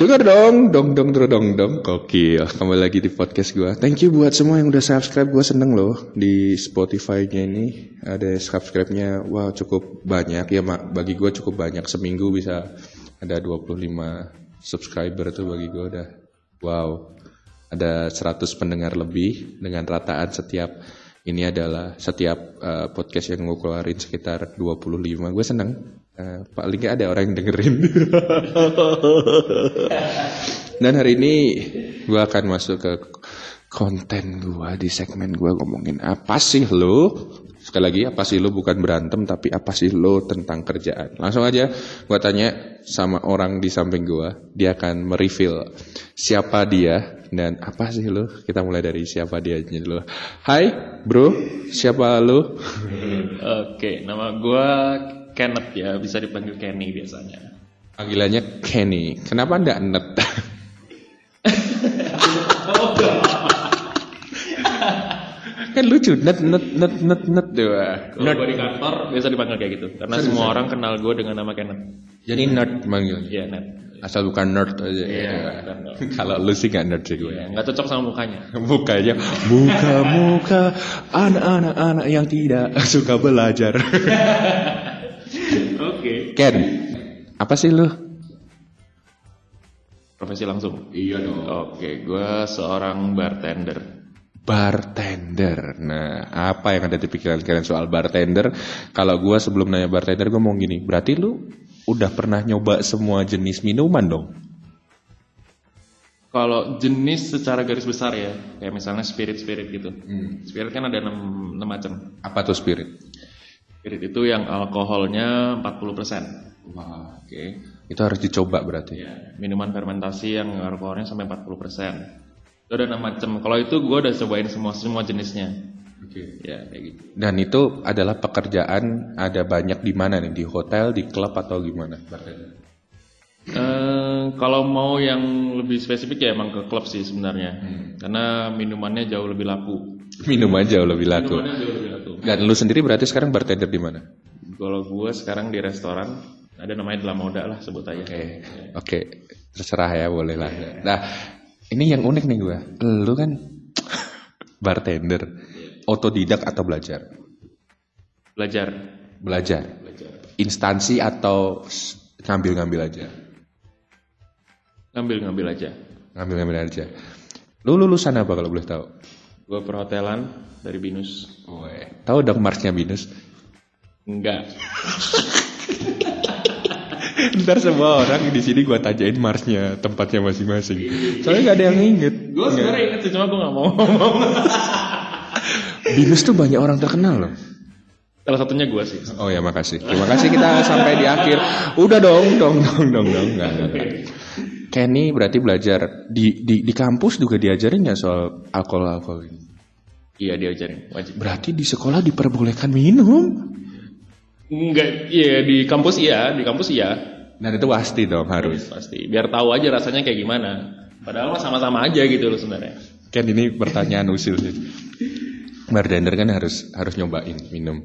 Dengar dong, dong dong dong dong dong. Gokil. Kembali lagi di podcast gue. Thank you buat semua yang udah subscribe. Gue seneng loh di Spotify-nya ini ada subscribe-nya. Wah cukup banyak ya mak. Bagi gue cukup banyak. Seminggu bisa ada 25 subscriber tuh bagi gue udah. Wow. Ada 100 pendengar lebih dengan rataan setiap ini adalah setiap uh, podcast yang gue keluarin sekitar 25. Gue seneng. Uh, paling gak ada orang yang dengerin. Dan hari ini gue akan masuk ke konten gue di segmen gue ngomongin apa sih lo? Sekali lagi apa sih lo bukan berantem tapi apa sih lo tentang kerjaan. Langsung aja gue tanya sama orang di samping gue. Dia akan mereveal siapa dia dan apa sih lo? Kita mulai dari siapa dia dulu. Hai bro, siapa lo? Oke, nama gue Kenneth ya, bisa dipanggil Kenny biasanya. Panggilannya Kenny. Kenapa ndak Net? kan lucu net net net net net dua Kalau gue di kantor biasa dipanggil kayak gitu, karena semua orang kenal gue dengan nama Kenneth. jadi nerd manggilnya Iya, Net. asal bukan nerd aja Iya, dong. kalau lu sih gak nerd sih gue Iya, nggak cocok sama mukanya. mukanya muka muka anak-anak anak yang tidak suka belajar. Ken apa sih lu Profesi langsung. iya dong Oke, gue seorang bartender. bartender. Nah, apa yang ada di pikiran kalian soal bartender? Kalau gua sebelum nanya bartender, gua mau gini. Berarti lu udah pernah nyoba semua jenis minuman dong? Kalau jenis secara garis besar ya, kayak misalnya spirit-spirit gitu. Hmm. Spirit kan ada 6, macam. Apa tuh spirit? Spirit itu yang alkoholnya 40%. Wah, oke. Itu harus dicoba berarti. Ya, minuman fermentasi yang alkoholnya sampai 40%. Itu ada 6 macam. Kalau itu gue udah cobain semua semua jenisnya. Oke. Ya, kayak gitu. Dan itu adalah pekerjaan ada banyak di mana nih? Di hotel, di klub atau gimana? Bartender. Eh, kalau mau yang lebih spesifik ya emang ke klub sih sebenarnya. Karena minumannya jauh lebih laku. Minum aja lebih laku. Minumannya jauh lebih laku. Dan lu sendiri berarti sekarang bartender di mana? Kalau gue sekarang di restoran ada namanya Dela Moda lah sebut aja. Oke, oke, terserah ya boleh lah. Nah, ini yang unik nih gue. Lu kan bartender, otodidak atau belajar? Belajar. Belajar. Belajar. Instansi atau ngambil-ngambil aja? Ngambil-ngambil aja. Ngambil-ngambil aja. Lu lulusan apa kalau boleh tahu? Gue perhotelan dari Binus. Weh. Tahu dong Marsnya Binus? Enggak. Ntar semua orang di sini gua tanyain Marsnya tempatnya masing-masing. Soalnya gak ada yang inget. Gue sebenarnya inget sih cuma gue nggak mau ngomong. Binus tuh banyak orang terkenal loh. Salah satunya gue sih. Oh ya makasih. Terima kasih kita sampai di akhir. Udah dong, dong, dong, dong, dong. Nggak, nggak, nggak. Kenny berarti belajar di di di kampus juga diajarin ya soal alkohol alkohol ini. Iya diajarin wajib. Berarti di sekolah diperbolehkan minum. Enggak, iya di kampus iya, di kampus iya. Dan itu pasti dong harus. Pasti. Biar tahu aja rasanya kayak gimana. Padahal mah sama-sama aja gitu loh sebenarnya. Ken ini pertanyaan usil sih. Bartender kan harus harus nyobain minum.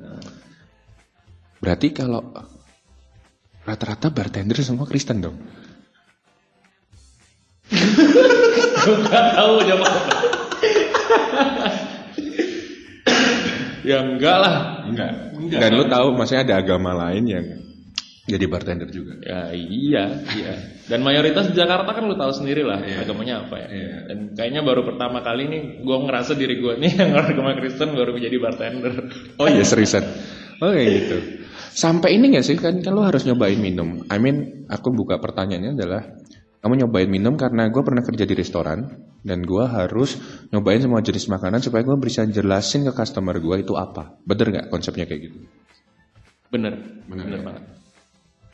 Berarti kalau rata-rata bartender semua Kristen dong. Enggak tahu jawab. ya enggak lah. Enggak. Enggak. Dan lu tahu maksudnya ada agama lain yang jadi bartender juga. Ya iya, iya. Dan mayoritas di Jakarta kan lu tahu sendiri lah agamanya apa ya. Iya. Dan kayaknya baru pertama kali nih gue ngerasa diri gue nih yang agama Kristen baru menjadi bartender. Oh iya seriusan. Oh kayak gitu. Sampai ini gak sih kan kan lu harus nyobain minum. I mean aku buka pertanyaannya adalah kamu nyobain minum karena gue pernah kerja di restoran dan gue harus nyobain semua jenis makanan supaya gue bisa jelasin ke customer gue itu apa. Bener nggak konsepnya kayak gitu? Bener, Bener, bener, ya. banget.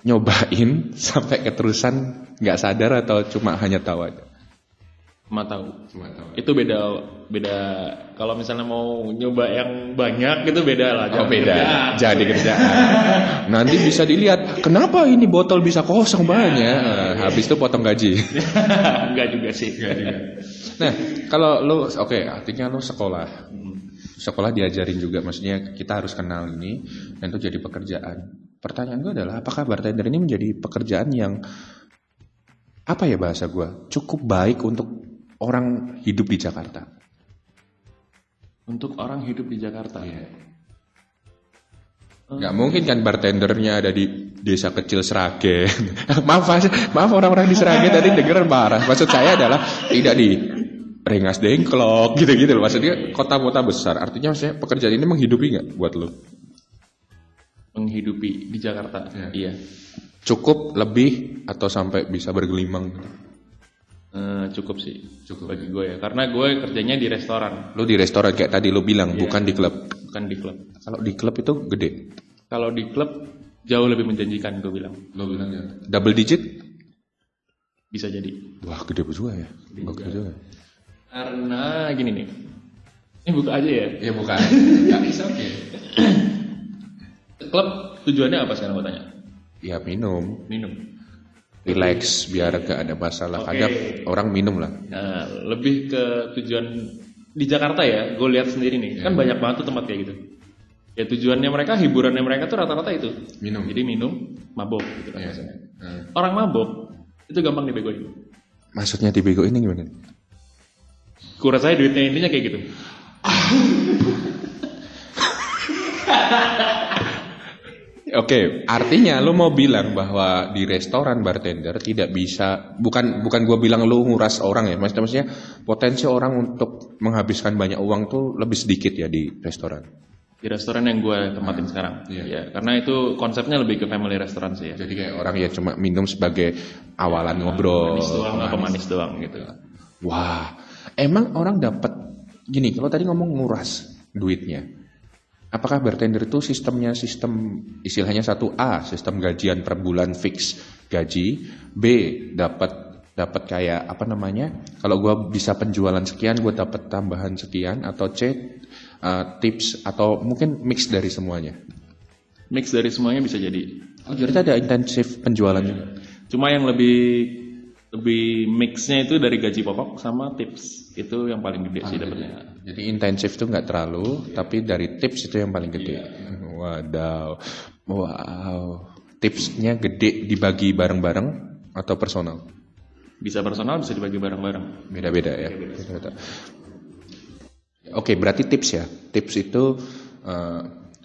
Nyobain sampai keterusan nggak sadar atau cuma hanya tahu aja? Cuma tahu. Cuma tahu. Itu beda beda kalau misalnya mau nyoba yang banyak gitu beda lah. Oh beda, kerjaan. jadi kerjaan. Nanti bisa dilihat kenapa ini botol bisa kosong banyak. Nah, habis itu potong gaji. Enggak juga sih. Nah, kalau lu oke, artinya lu sekolah. Sekolah diajarin juga maksudnya kita harus kenal ini dan itu jadi pekerjaan. Pertanyaan gue adalah apakah bartender ini menjadi pekerjaan yang apa ya bahasa gua cukup baik untuk orang hidup di Jakarta. Untuk orang hidup di Jakarta. Nggak mungkin kan bartendernya ada di desa kecil Seragen. maaf, maaf orang-orang di Seragen tadi denger marah. Maksud saya adalah tidak di Rengas Dengklok gitu-gitu loh. Maksudnya kota-kota besar. Artinya maksudnya pekerjaan ini menghidupi nggak buat lo? Menghidupi di Jakarta. Iya. Cukup lebih atau sampai bisa bergelimang? Eh, cukup sih. Cukup bagi gue ya. Karena gue kerjanya di restoran, Lo di restoran kayak tadi lo bilang, bukan di klub. bukan di klub. Kalau di klub itu gede. Kalau di klub jauh lebih menjanjikan gue bilang. Lo bilang ya. Double digit? Bisa jadi. Wah gede juga ya. Bagus juga. Karena gini nih. Ini buka aja ya. Ya bukan. ya bisa oke. Klub tujuannya apa sekarang gue tanya? Ya minum. Minum. Relax biar gak ada masalah. Oke. Kadang orang minum lah. Nah, lebih ke tujuan di Jakarta ya, gue lihat sendiri nih, kan banyak banget tuh tempat kayak gitu. Ya tujuannya mereka, hiburannya mereka tuh rata-rata itu. Minum. Jadi minum, mabok gitu kan Iya. biasanya. Hmm. Orang mabok itu gampang dibegoin. Maksudnya di bego ini gimana? Kurang saya duitnya intinya kayak gitu. Oke, artinya lu mau bilang bahwa di restoran bartender tidak bisa bukan bukan gua bilang lu nguras orang ya, maksudnya, maksudnya potensi orang untuk menghabiskan banyak uang tuh lebih sedikit ya di restoran. Di restoran yang gue tempatin sekarang. iya. Ya, karena itu konsepnya lebih ke family restaurant sih ya. Jadi kayak orang ya cuma minum sebagai awalan ngobrol. Manis doang, apa manis doang gitu. Wah, emang orang dapat gini, kalau tadi ngomong nguras duitnya. Apakah bartender itu sistemnya sistem istilahnya satu A, sistem gajian per bulan fix gaji, B dapat dapat kayak apa namanya? Kalau gua bisa penjualan sekian, gua dapat tambahan sekian atau C uh, tips atau mungkin mix dari semuanya. Mix dari semuanya bisa jadi. Oh, jadi ada intensif penjualan juga. Cuma yang lebih lebih mixnya itu dari gaji pokok sama tips itu yang paling gede sih dapatnya. Jadi intensif tuh nggak terlalu, tapi dari tips itu yang paling gede. Wadaw, wow. Tipsnya gede dibagi bareng-bareng atau personal? Bisa personal bisa dibagi bareng-bareng. Beda-beda ya. Beda-beda. Oke, berarti tips ya. Tips itu eh,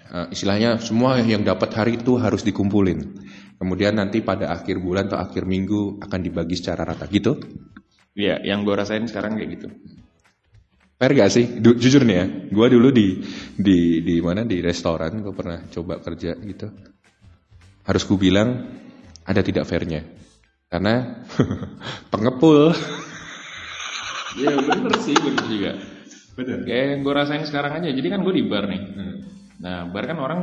eh, istilahnya semua yang dapat hari itu harus dikumpulin. Kemudian nanti pada akhir bulan atau akhir minggu akan dibagi secara rata gitu. Iya, yang gue rasain sekarang kayak gitu. Fair gak sih? Du- jujur nih ya, gue dulu di di di mana di restoran gue pernah coba kerja gitu. Harus gue bilang ada tidak fairnya, karena pengepul. Iya bener sih, bener juga. Bener. Kayak yang gue rasain sekarang aja. Jadi kan gue di bar nih. Nah, bar kan orang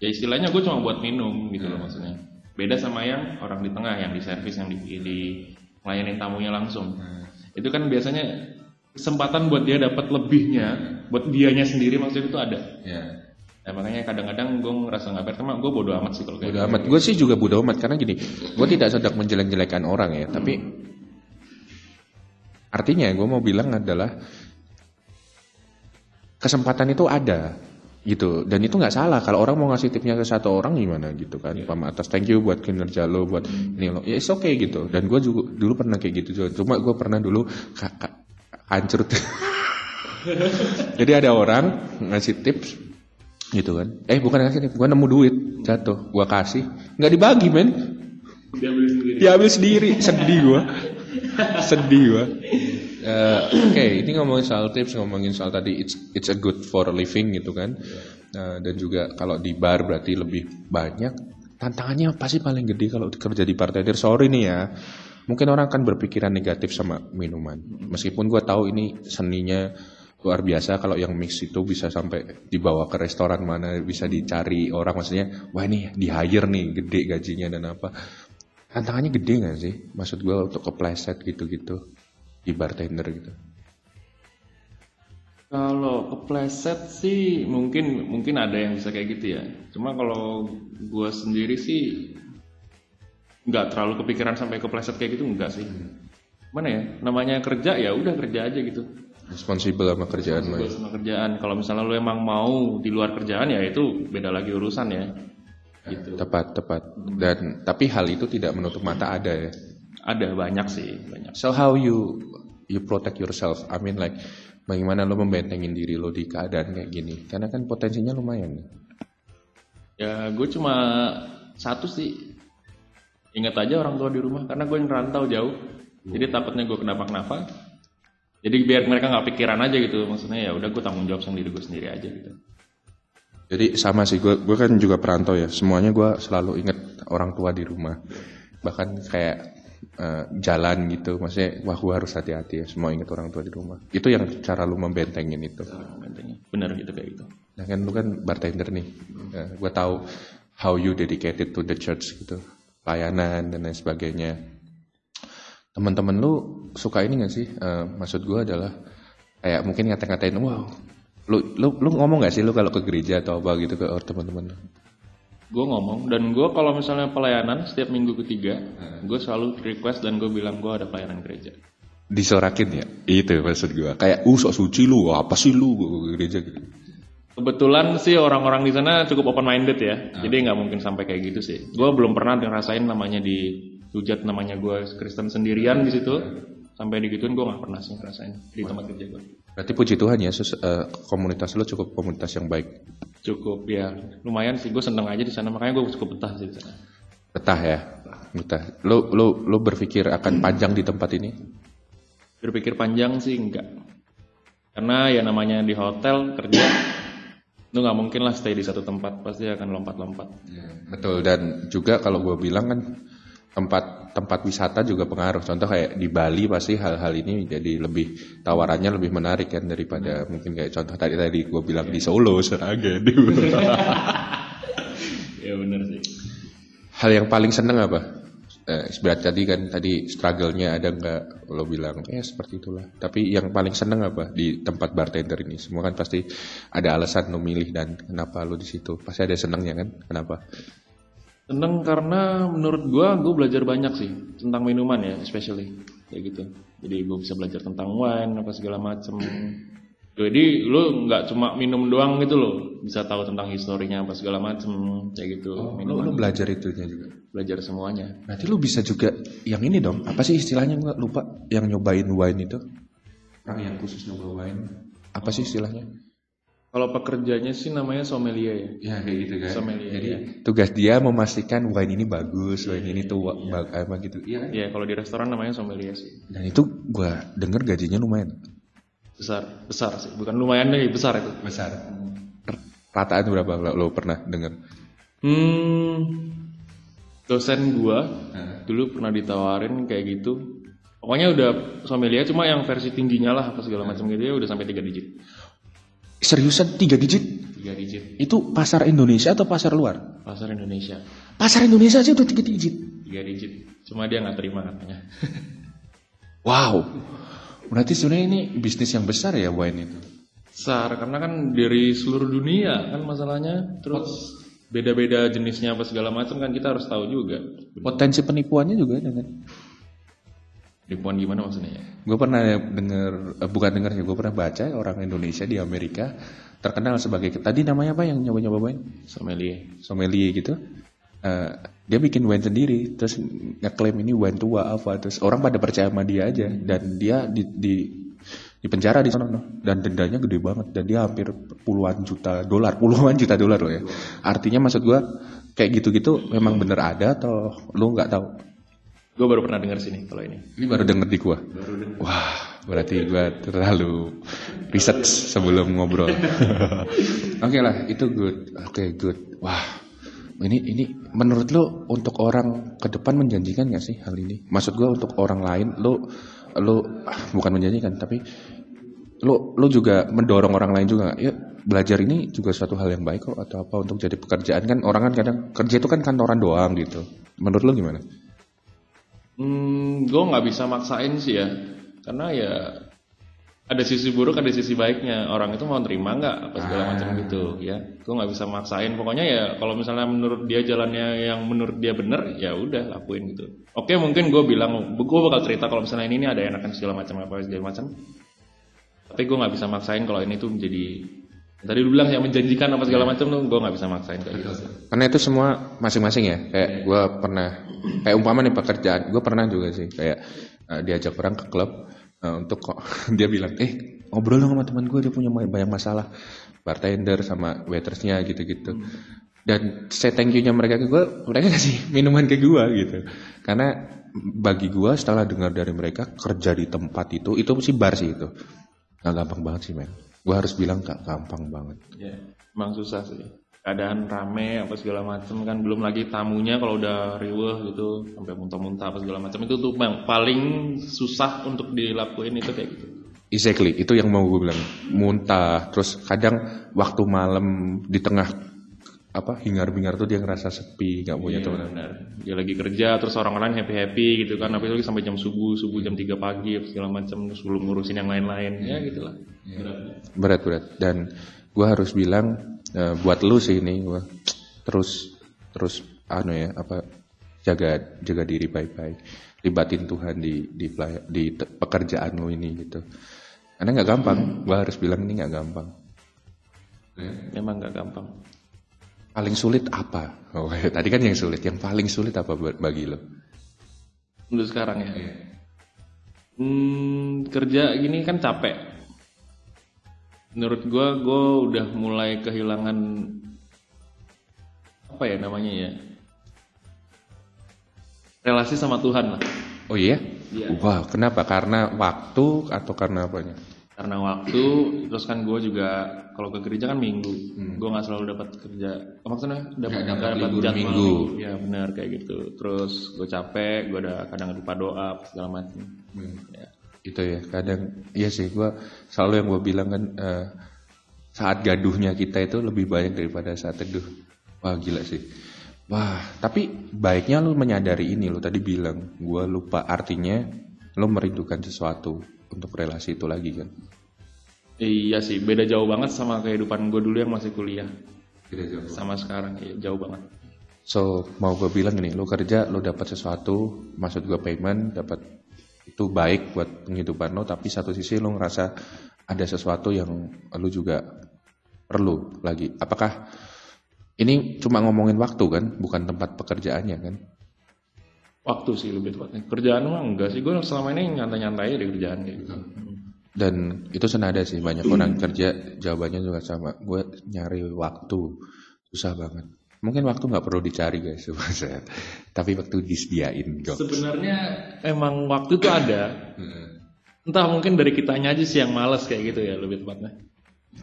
ya istilahnya gue cuma buat minum gitu loh maksudnya. Beda sama yang orang di tengah yang di servis yang di, di ngelayanin tamunya langsung. Itu kan biasanya kesempatan buat dia dapat lebihnya, buat dianya sendiri maksudnya itu ada. Ya. Nah, makanya kadang-kadang gue ngerasa nggak fair, gue bodo amat sih kalau kayak Bodo amat. Gue sih juga bodo amat karena gini, gue tidak sedang menjelek-jelekan orang ya, tapi artinya gue mau bilang adalah kesempatan itu ada gitu. Dan itu nggak salah. Kalau orang mau ngasih tipnya ke satu orang gimana gitu kan? Pam atas thank you buat kinerja lo buat ini lo. Ya it's okay gitu. Dan gue juga dulu pernah kayak gitu juga. Cuma gue pernah dulu ka- ka- hancur jadi ada orang ngasih tips gitu kan. Eh bukan ngasih tips gue nemu duit. Jatuh. Gue kasih. Nggak dibagi men. Dia beli sendiri. diambil sendiri. Sedih gua. Sedih gua Eh, oke ini ngomongin soal tips ngomongin soal tadi it's it's a good for living gitu kan. Nah, dan juga kalau di bar berarti lebih banyak. Tantangannya pasti paling gede kalau kerja di bartender sorry nih ya. Mungkin orang akan berpikiran negatif sama minuman. Meskipun gua tahu ini seninya luar biasa kalau yang mix itu bisa sampai dibawa ke restoran mana bisa dicari orang maksudnya wah ini di hire nih gede gajinya dan apa. Tantangannya gede nggak sih? Maksud gue untuk kepleset gitu-gitu di bartender gitu Kalau kepleset sih mungkin mungkin ada yang bisa kayak gitu ya. Cuma kalau gue sendiri sih nggak terlalu kepikiran sampai kepleset kayak gitu enggak sih. Mana ya? Namanya kerja ya udah kerja aja gitu. responsible sama kerjaan ya. sama kerjaan. Kalau misalnya lu emang mau di luar kerjaan ya itu beda lagi urusan ya. Gitu. tepat tepat dan tapi hal itu tidak menutup mata ada ya Ada banyak sih, banyak. So how you you protect yourself? I mean like bagaimana lo membentengin diri lo di keadaan kayak gini? Karena kan potensinya lumayan. Ya gue cuma satu sih. Ingat aja orang tua di rumah karena gue ngerantau jauh. Jadi takutnya gue kenapa-kenapa. Jadi biar mereka nggak pikiran aja gitu. Maksudnya ya udah gue tanggung jawab sendiri gue sendiri aja gitu. Jadi sama sih, gue gue kan juga perantau ya. Semuanya gue selalu inget orang tua di rumah. Bahkan kayak eh, jalan gitu, maksudnya wah gue harus hati-hati ya. Semua inget orang tua di rumah. Itu yang cara lu membentengin itu. Bener gitu kayak gitu. Nah kan lu kan bartender nih, Eh, gue tahu how you dedicated to the church gitu, pelayanan dan lain sebagainya. Teman-teman lu suka ini gak sih? Eh, maksud gue adalah kayak mungkin ngata-ngatain, wow, lu lu lu ngomong gak sih lu kalau ke gereja atau apa gitu ke teman-teman? Gue ngomong dan gue kalau misalnya pelayanan setiap minggu ketiga, gue selalu request dan gue bilang gue ada pelayanan gereja. Disorakin ya? Itu maksud gue. Kayak, uh sok suci lu, apa sih lu gereja gitu. Kebetulan sih orang-orang di sana cukup open minded ya, jadi nggak mungkin sampai kayak gitu sih. Gue belum pernah ngerasain namanya di hujat namanya gue Kristen sendirian di situ, sampai digituin gue nggak pernah sih ngerasain di tempat kerja gue. Berarti puji Tuhan ya, sus- eh, komunitas lu cukup komunitas yang baik. Cukup ya, lumayan sih gue seneng aja di sana, makanya gue cukup betah sih di sana. Betah ya, betah. Lu lu lu berpikir akan panjang di tempat ini? Berpikir panjang sih enggak, karena ya namanya di hotel kerja, lu nggak mungkin lah stay di satu tempat, pasti akan lompat-lompat. Betul dan juga kalau gue bilang kan tempat tempat wisata juga pengaruh. Contoh kayak di Bali pasti hal-hal ini jadi lebih tawarannya lebih menarik kan daripada mungkin kayak contoh tadi tadi gue bilang di Solo, Seragen. Ya bener sih. hal yang paling seneng apa? Eh, seberat tadi kan tadi struggle-nya ada nggak lo bilang eh seperti itulah tapi yang paling seneng apa di tempat bartender ini semua kan pasti ada alasan lo milih dan kenapa lo di situ pasti ada senengnya kan kenapa Seneng karena menurut gua gua belajar banyak sih tentang minuman ya, especially kayak gitu. Jadi gua bisa belajar tentang wine apa segala macem. Jadi lu nggak cuma minum doang gitu loh, bisa tahu tentang historinya apa segala macem kayak gitu. lo, minuman lo belajar itunya juga belajar semuanya. Berarti lu bisa juga yang ini dong. Apa sih istilahnya gua lupa yang nyobain wine itu? Orang yang khusus nyoba wine. Apa sih istilahnya? Kalau pekerjaannya sih namanya sommelier ya. Ya kayak gitu kan. Sommelier, Jadi iya. tugas dia memastikan wine ini bagus, wine ini tuh bag- apa gitu. Iya kan? Ya kalau di restoran namanya sommelier sih. Dan itu gua denger gajinya lumayan Besar, besar sih. Bukan lumayan deh, besar itu. besar. Rataan berapa lo, lo pernah denger? Hmm, dosen gua dulu pernah ditawarin kayak gitu. Pokoknya udah sommelier cuma yang versi tingginya lah apa segala macam gitu ya udah sampai tiga digit. Seriusan tiga digit? Tiga digit Itu pasar Indonesia atau pasar luar? pasar Indonesia Pasar Indonesia aja udah tiga digit. tiga digit. Cuma dia nggak terima katanya. Wow. Berarti sebenarnya ini bisnis yang besar ya wine itu. Besar karena kan dari seluruh dunia kan masalahnya. Terus beda-beda jenisnya apa segala macam kan kita harus tahu juga. Potensi penipuannya juga ada kan? Ribuan gimana maksudnya ya? Gue pernah denger, eh, bukan denger ya, gue pernah baca orang Indonesia di Amerika terkenal sebagai tadi namanya apa yang nyoba-nyoba wine? Sommelier. Sommelier gitu. Eh, dia bikin wine sendiri, terus ngeklaim ini wine tua apa, terus orang pada percaya sama dia aja, dan dia di, di di penjara di sana, no. dan dendanya gede banget, dan dia hampir puluhan juta dolar, puluhan juta dolar loh ya. Artinya maksud gue kayak gitu-gitu memang bener ada atau lu nggak tahu? Gue baru pernah dengar sini kalau ini. Ini baru denger di gua. Wah, berarti gua terlalu research sebelum ngobrol. Oke lah, itu good. Oke, good. Wah, ini ini menurut lo untuk orang ke depan menjanjikan gak sih hal ini? Maksud gua untuk orang lain, lo lo ah, bukan menjanjikan, tapi lo lo juga mendorong orang lain juga. Ya, belajar ini juga suatu hal yang baik kok atau apa untuk jadi pekerjaan kan orang kan kadang kerja itu kan kantoran doang gitu. Menurut lo gimana? Hmm, gue nggak bisa maksain sih ya, karena ya ada sisi buruk, ada sisi baiknya. Orang itu mau terima nggak apa segala macam gitu, ya. Gue nggak bisa maksain. Pokoknya ya kalau misalnya menurut dia jalannya yang menurut dia bener, ya udah lakuin gitu. Oke, mungkin gue bilang, gue bakal cerita kalau misalnya ini, ini ada enakan segala macam apa segala macam. Tapi gue nggak bisa maksain kalau ini tuh menjadi tadi lu bilang yang menjanjikan apa segala macam tuh gue nggak bisa maksain kayak gitu Karena itu semua masing-masing ya. Kayak gue pernah, kayak umpama nih pekerjaan, gue pernah juga sih kayak eh, diajak orang ke klub eh, untuk kok dia bilang, eh ngobrol dong sama teman gue dia punya banyak masalah, bartender sama waitersnya gitu-gitu. Dan say thank you-nya mereka ke gue, mereka kasih minuman ke gue gitu. Karena bagi gue setelah dengar dari mereka kerja di tempat itu, itu sih bar sih itu. Gak gampang banget sih men. Gue harus bilang gak gampang banget. ya emang susah sih keadaan rame apa segala macam kan belum lagi tamunya kalau udah riweh gitu sampai muntah-muntah apa segala macam itu tuh yang paling susah untuk dilakuin itu kayak gitu Exactly, itu yang mau gue bilang. Muntah, terus kadang waktu malam di tengah apa hingar-bingar tuh dia ngerasa sepi, nggak punya Iya, teman. benar. Dia lagi kerja terus orang-orang happy happy gitu kan, tapi lagi sampai jam subuh, subuh jam 3 pagi segala macam terus belum ngurusin yang lain-lain. Ya gitulah. Berat. Berat-berat. Dan gue harus bilang eh, buat lu sih ini, gua, terus terus anu ya apa jaga jaga diri baik-baik, libatin Tuhan di di pelay- di te- pekerjaan lu ini gitu. Karena nggak gampang, gue harus bilang ini nggak gampang. Memang gak gampang. Paling sulit apa? Oh, tadi kan yang sulit. Yang paling sulit apa buat- bagi lo? Untuk sekarang ya. Hmm, kerja gini kan capek. Menurut gua, gua udah mulai kehilangan apa ya namanya ya? Relasi sama Tuhan lah. Oh iya? Iya. Wah, kenapa? Karena waktu atau karena apanya? Karena waktu, terus kan gue juga kalau ke gereja kan minggu, gue nggak selalu dapat kerja. Oh, maksudnya dapat Nggak dapat jadwal minggu. Ya benar kayak gitu. Terus gue capek, gue udah kadang lupa doa segala macam. Ya. Itu ya, kadang iya sih gua selalu yang gue bilang kan eh, saat gaduhnya kita itu lebih banyak daripada saat teduh. Wah, gila sih. Wah, tapi baiknya lu menyadari ini lu tadi bilang, gua lupa artinya lu merindukan sesuatu untuk relasi itu lagi kan. Iya sih, beda jauh banget sama kehidupan gue dulu yang masih kuliah. Tidak jauh. Sama sekarang, iya, jauh banget. So mau gue bilang ini, lu kerja, lu dapat sesuatu, maksud gue payment, dapat itu baik buat penghidupan lo, tapi satu sisi lu ngerasa ada sesuatu yang lu juga perlu lagi. Apakah ini cuma ngomongin waktu kan, bukan tempat pekerjaannya kan? Waktu sih lebih tepatnya. Kerjaan mah enggak sih, gue selama ini nyantai-nyantai di kerjaan kayak gitu. Dan itu senada sih, banyak orang kerja jawabannya juga sama. Gue nyari waktu, susah banget. Mungkin waktu nggak perlu dicari guys, tapi waktu disediain. Gok. Sebenarnya emang waktu tuh ada. Entah mungkin dari kitanya aja sih yang males kayak gitu ya lebih tepatnya.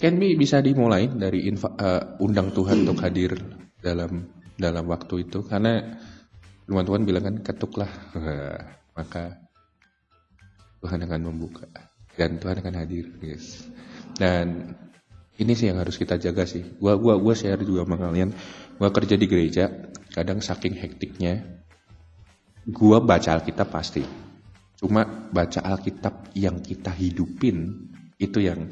Kan Bi, bisa dimulai dari infa- eh, undang Tuhan untuk hadir dalam dalam waktu itu karena firman Tuhan bilang kan ketuklah maka Tuhan akan membuka dan Tuhan akan hadir guys dan ini sih yang harus kita jaga sih gua gua gua share juga sama kalian gua kerja di gereja kadang saking hektiknya gua baca Alkitab pasti cuma baca Alkitab yang kita hidupin itu yang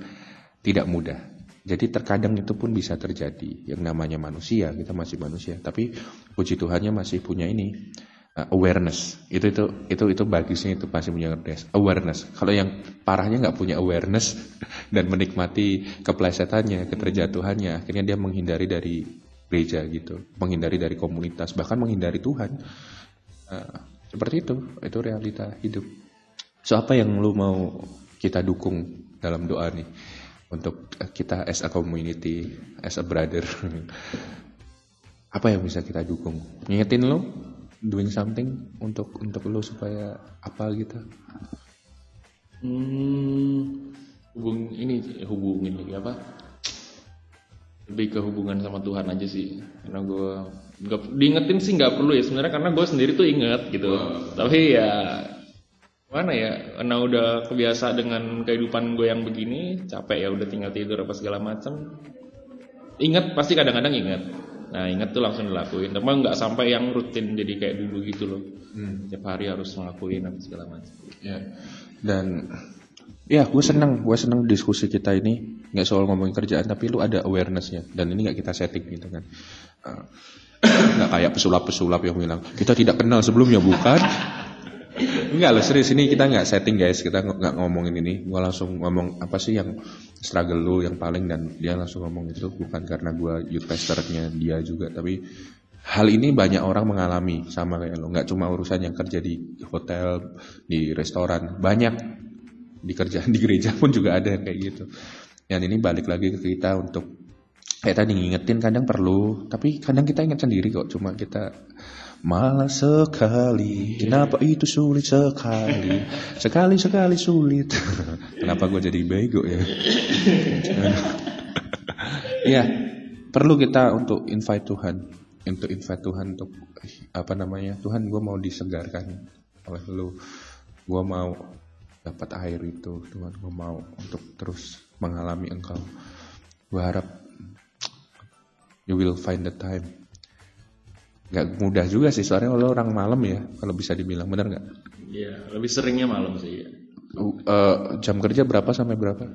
tidak mudah. Jadi terkadang itu pun bisa terjadi. Yang namanya manusia, kita masih manusia, tapi puji Tuhannya masih punya ini uh, awareness. Itu itu itu itu bagusnya itu pasti punya awareness. awareness. Kalau yang parahnya nggak punya awareness dan menikmati keplesetannya, keterjatuhannya, akhirnya dia menghindari dari gereja gitu, menghindari dari komunitas, bahkan menghindari Tuhan. Uh, seperti itu, itu realita hidup. So apa yang lu mau kita dukung dalam doa nih untuk kita as a community, as a brother? apa yang bisa kita dukung? Ngingetin lu doing something untuk untuk lu supaya apa gitu? Hmm, hubung ini hubungin lagi apa? Lebih ke hubungan sama Tuhan aja sih. Karena gue nggak diingetin sih nggak perlu ya sebenarnya karena gue sendiri tuh inget gitu. Tapi ya mana ya karena udah kebiasa dengan kehidupan gue yang begini capek ya udah tinggal tidur apa segala macam ingat pasti kadang-kadang ingat nah ingat tuh langsung dilakuin. Tapi nggak sampai yang rutin jadi kayak dulu gitu loh. Tiap hari harus ngelakuin apa segala macam Ya. Dan ya gue seneng, gue seneng diskusi kita ini. Nggak soal ngomongin kerjaan tapi lu ada awarenessnya. Dan ini nggak kita setting gitu kan. Eh, nggak kayak pesulap-pesulap yang bilang kita tidak kenal sebelumnya. Bukan. Enggak loh serius. Ini kita nggak setting guys. Kita ng- nggak ngomongin ini. Gua langsung ngomong apa sih yang struggle lu yang paling dan dia langsung ngomong itu bukan karena gua youth pastornya dia juga tapi hal ini banyak orang mengalami sama kayak lo nggak cuma urusan yang kerja di hotel di restoran. Banyak di kerjaan di gereja pun juga ada yang kayak gitu. Dan ini balik lagi ke kita untuk kayak tadi ngingetin kadang perlu tapi kadang kita ingat sendiri kok cuma kita malas sekali. Kenapa itu sulit sekali? Sekali sekali sulit. Kenapa gue jadi bego ya? Iya perlu kita untuk invite Tuhan untuk invite Tuhan untuk apa namanya Tuhan gue mau disegarkan oleh lu. Gue mau dapat air itu Tuhan gue mau untuk terus mengalami engkau gue harap you will find the time nggak mudah juga sih soalnya lo orang malam ya kalau bisa dibilang benar nggak Iya, lebih seringnya malam sih. Ya. Uh, eh, jam kerja berapa sampai berapa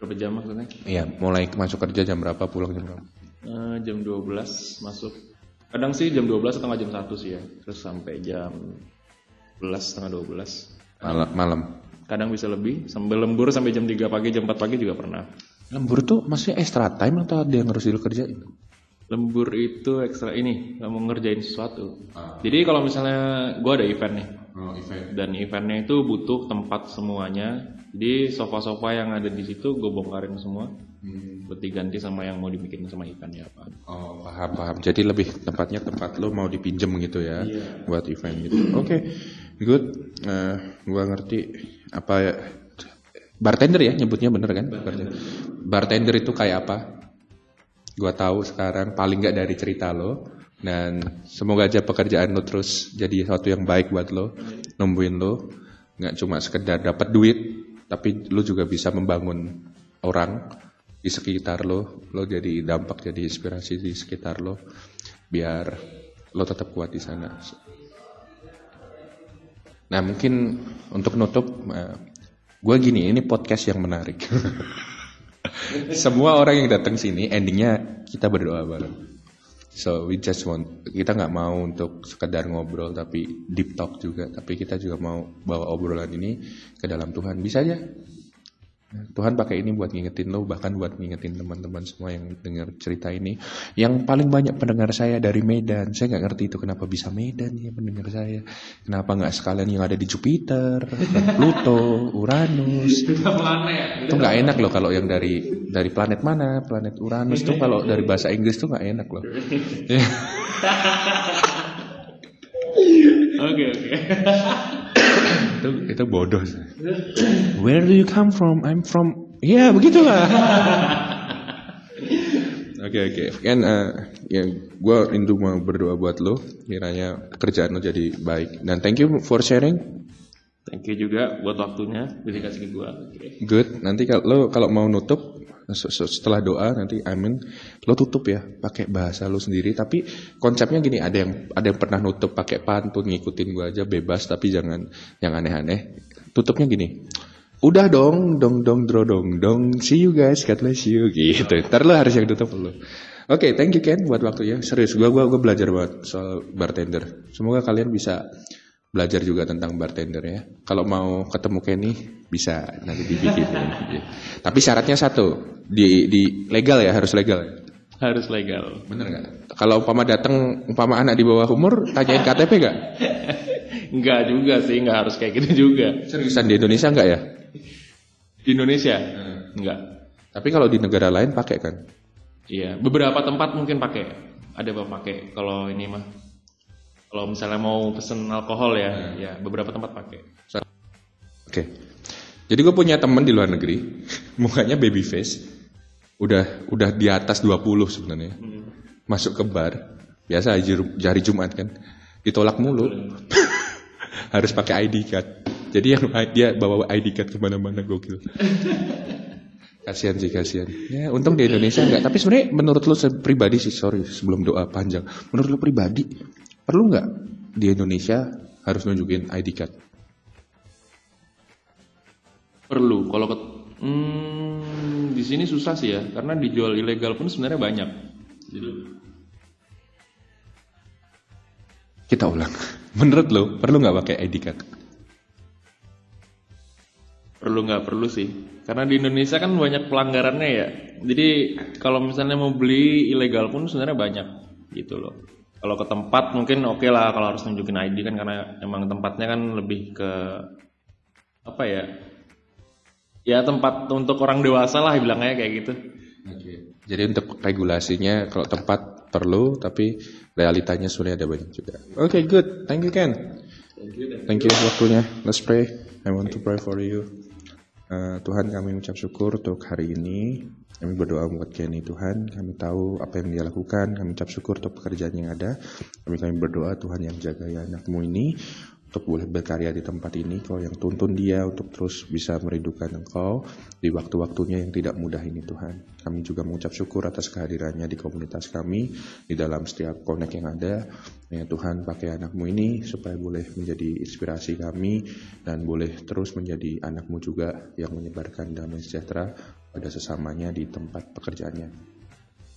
Berapa jam maksudnya? Iya mulai masuk kerja jam berapa pulang jam berapa Eh, jam 12 masuk. Kadang sih jam 12 atau nggak jam 1 sih ya. Terus sampai jam 11 setengah 12. Malam malam Kadang bisa lebih sampai lembur sampai jam 3 pagi, jam 4 pagi juga pernah. lembur tuh maksudnya extra time atau ada yang harus dikerjain Lembur itu ekstra ini, mau ngerjain sesuatu. Jadi kalau misalnya gua ada event nih, oh event dan eventnya itu butuh tempat semuanya. Jadi sofa-sofa yang ada di situ gue bongkarin semua, buat diganti sama yang mau dibikin sama eventnya apa. Oh paham paham. Jadi lebih tempatnya tempat lo mau dipinjem gitu ya buat event gitu. Oke, good. Eh, gua ngerti apa ya. Bartender ya nyebutnya bener kan? Bartender. Bartender itu kayak apa? Gua tahu sekarang paling nggak dari cerita lo dan semoga aja pekerjaan lo terus jadi sesuatu yang baik buat lo, numbuhin lo. Nggak cuma sekedar dapat duit, tapi lo juga bisa membangun orang di sekitar lo, lo jadi dampak, jadi inspirasi di sekitar lo, biar lo tetap kuat di sana. Nah mungkin untuk nutup, gue gini, ini podcast yang menarik. Semua orang yang datang sini, endingnya kita berdoa bareng. So we just want, kita nggak mau untuk sekedar ngobrol tapi deep talk juga, tapi kita juga mau bawa obrolan ini ke dalam Tuhan. Bisa aja Tuhan pakai ini buat ngingetin lo, bahkan buat ngingetin teman-teman semua yang dengar cerita ini. Yang paling banyak pendengar saya dari Medan. Saya nggak ngerti itu kenapa bisa Medan ya pendengar saya. Kenapa nggak sekalian yang ada di Jupiter, Pluto, Uranus. Itu nggak enak loh kalau yang dari dari planet mana, planet Uranus tuh kalau dari bahasa Inggris tuh nggak enak loh. Oke oke. Itu itu bodoh. Where do you come from? I'm from. Ya begitulah. Oke oke. Kan ya gue rindu mau berdoa buat lo. Kiranya kerjaan lo jadi baik. Dan thank you for sharing. Thank you juga buat waktunya dedikasi ke gua. Oke. Good. Nanti kalau kalau mau nutup se- se- setelah doa nanti amin lo tutup ya pakai bahasa lo sendiri tapi konsepnya gini ada yang ada yang pernah nutup pakai pantun ngikutin gua aja bebas tapi jangan yang aneh-aneh tutupnya gini udah dong dong dong dro dong dong see you guys God bless you gitu ntar lo harus yang tutup lo Oke, thank you Ken buat waktunya. Serius, gua gua gua belajar banget soal bartender. Semoga kalian bisa belajar juga tentang bartender ya. Kalau mau ketemu Kenny bisa nanti dibikin. Ya. Tapi syaratnya satu, di di legal ya, harus legal. ya? Harus legal. Bener nggak? Kalau umpama datang umpama anak di bawah umur, tanyain KTP nggak? Enggak juga sih, enggak harus kayak gitu juga. Seriusan di Indonesia nggak ya? Di Indonesia? Enggak. Tapi kalau di negara lain pakai kan? Iya, beberapa tempat mungkin pakai. Ada yang pakai kalau ini mah. Kalau misalnya mau pesen alkohol ya, ya beberapa tempat pakai. Oke. Jadi gue punya temen di luar negeri, mukanya baby face, udah udah di atas 20 sebenarnya. Masuk ke bar, biasa jari, jari Jumat kan, ditolak mulu. Harus pakai ID card. Jadi yang dia bawa ID card ke mana-mana gokil. kasihan sih kasihan. Ya untung di Indonesia enggak. Tapi sebenarnya menurut lu pribadi sih sorry sebelum doa panjang. Menurut lu pribadi perlu nggak di Indonesia harus nunjukin ID card? Perlu. Kalau hmm, di sini susah sih ya, karena dijual ilegal pun sebenarnya banyak. Jadi Kita ulang. Menurut lo perlu nggak pakai ID card? Perlu nggak perlu sih. Karena di Indonesia kan banyak pelanggarannya ya. Jadi kalau misalnya mau beli ilegal pun sebenarnya banyak gitu loh. Kalau ke tempat mungkin oke lah kalau harus nunjukin ID kan karena emang tempatnya kan lebih ke apa ya? Ya tempat untuk orang dewasa lah bilangnya kayak gitu. Jadi untuk regulasinya kalau tempat perlu tapi realitanya sebenarnya ada banyak juga. Oke, good. Thank you Ken. Thank you waktunya. Let's pray. I want to pray for you. Uh, Tuhan kami mengucap syukur untuk hari ini. Kami berdoa buat Kenny Tuhan. Kami tahu apa yang dia lakukan. Kami ucap syukur untuk pekerjaan yang ada. Kami kami berdoa Tuhan yang jaga ya anakmu ini untuk boleh berkarya di tempat ini. Kau yang tuntun dia untuk terus bisa merindukan Engkau di waktu-waktunya yang tidak mudah ini Tuhan. Kami juga mengucap syukur atas kehadirannya di komunitas kami, di dalam setiap konek yang ada. Ya Tuhan pakai anakmu ini supaya boleh menjadi inspirasi kami dan boleh terus menjadi anakmu juga yang menyebarkan damai sejahtera pada sesamanya di tempat pekerjaannya.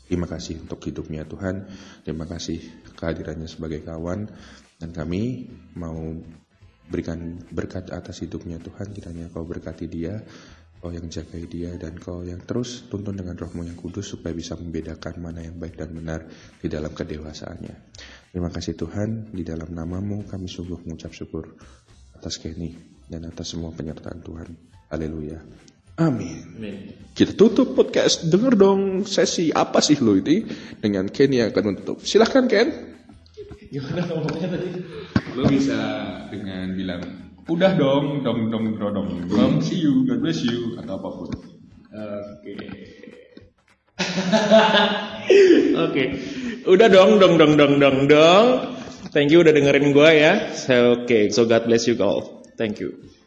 Terima kasih untuk hidupnya Tuhan. Terima kasih kehadirannya sebagai kawan. Dan kami mau berikan berkat atas hidupnya Tuhan. Kiranya kau berkati dia Kau yang jagai dia dan kau yang terus tuntun dengan rohmu yang kudus supaya bisa membedakan mana yang baik dan benar di dalam kedewasaannya. Terima kasih Tuhan, di dalam namamu kami sungguh mengucap syukur atas Kenny dan atas semua penyertaan Tuhan. Haleluya. Amin. Kita tutup podcast. Dengar dong sesi apa sih lo ini dengan Kenny yang akan menutup. Silahkan Ken. Gimana ngomongnya tadi? Lo bisa dengan bilang udah dong dong dong dong dong. Dong see you. God bless you atau apa pun. Oke. Oke. Udah dong dong dong dong dong dong. Thank you udah dengerin gue ya. So, oke okay. so God bless you all. Thank you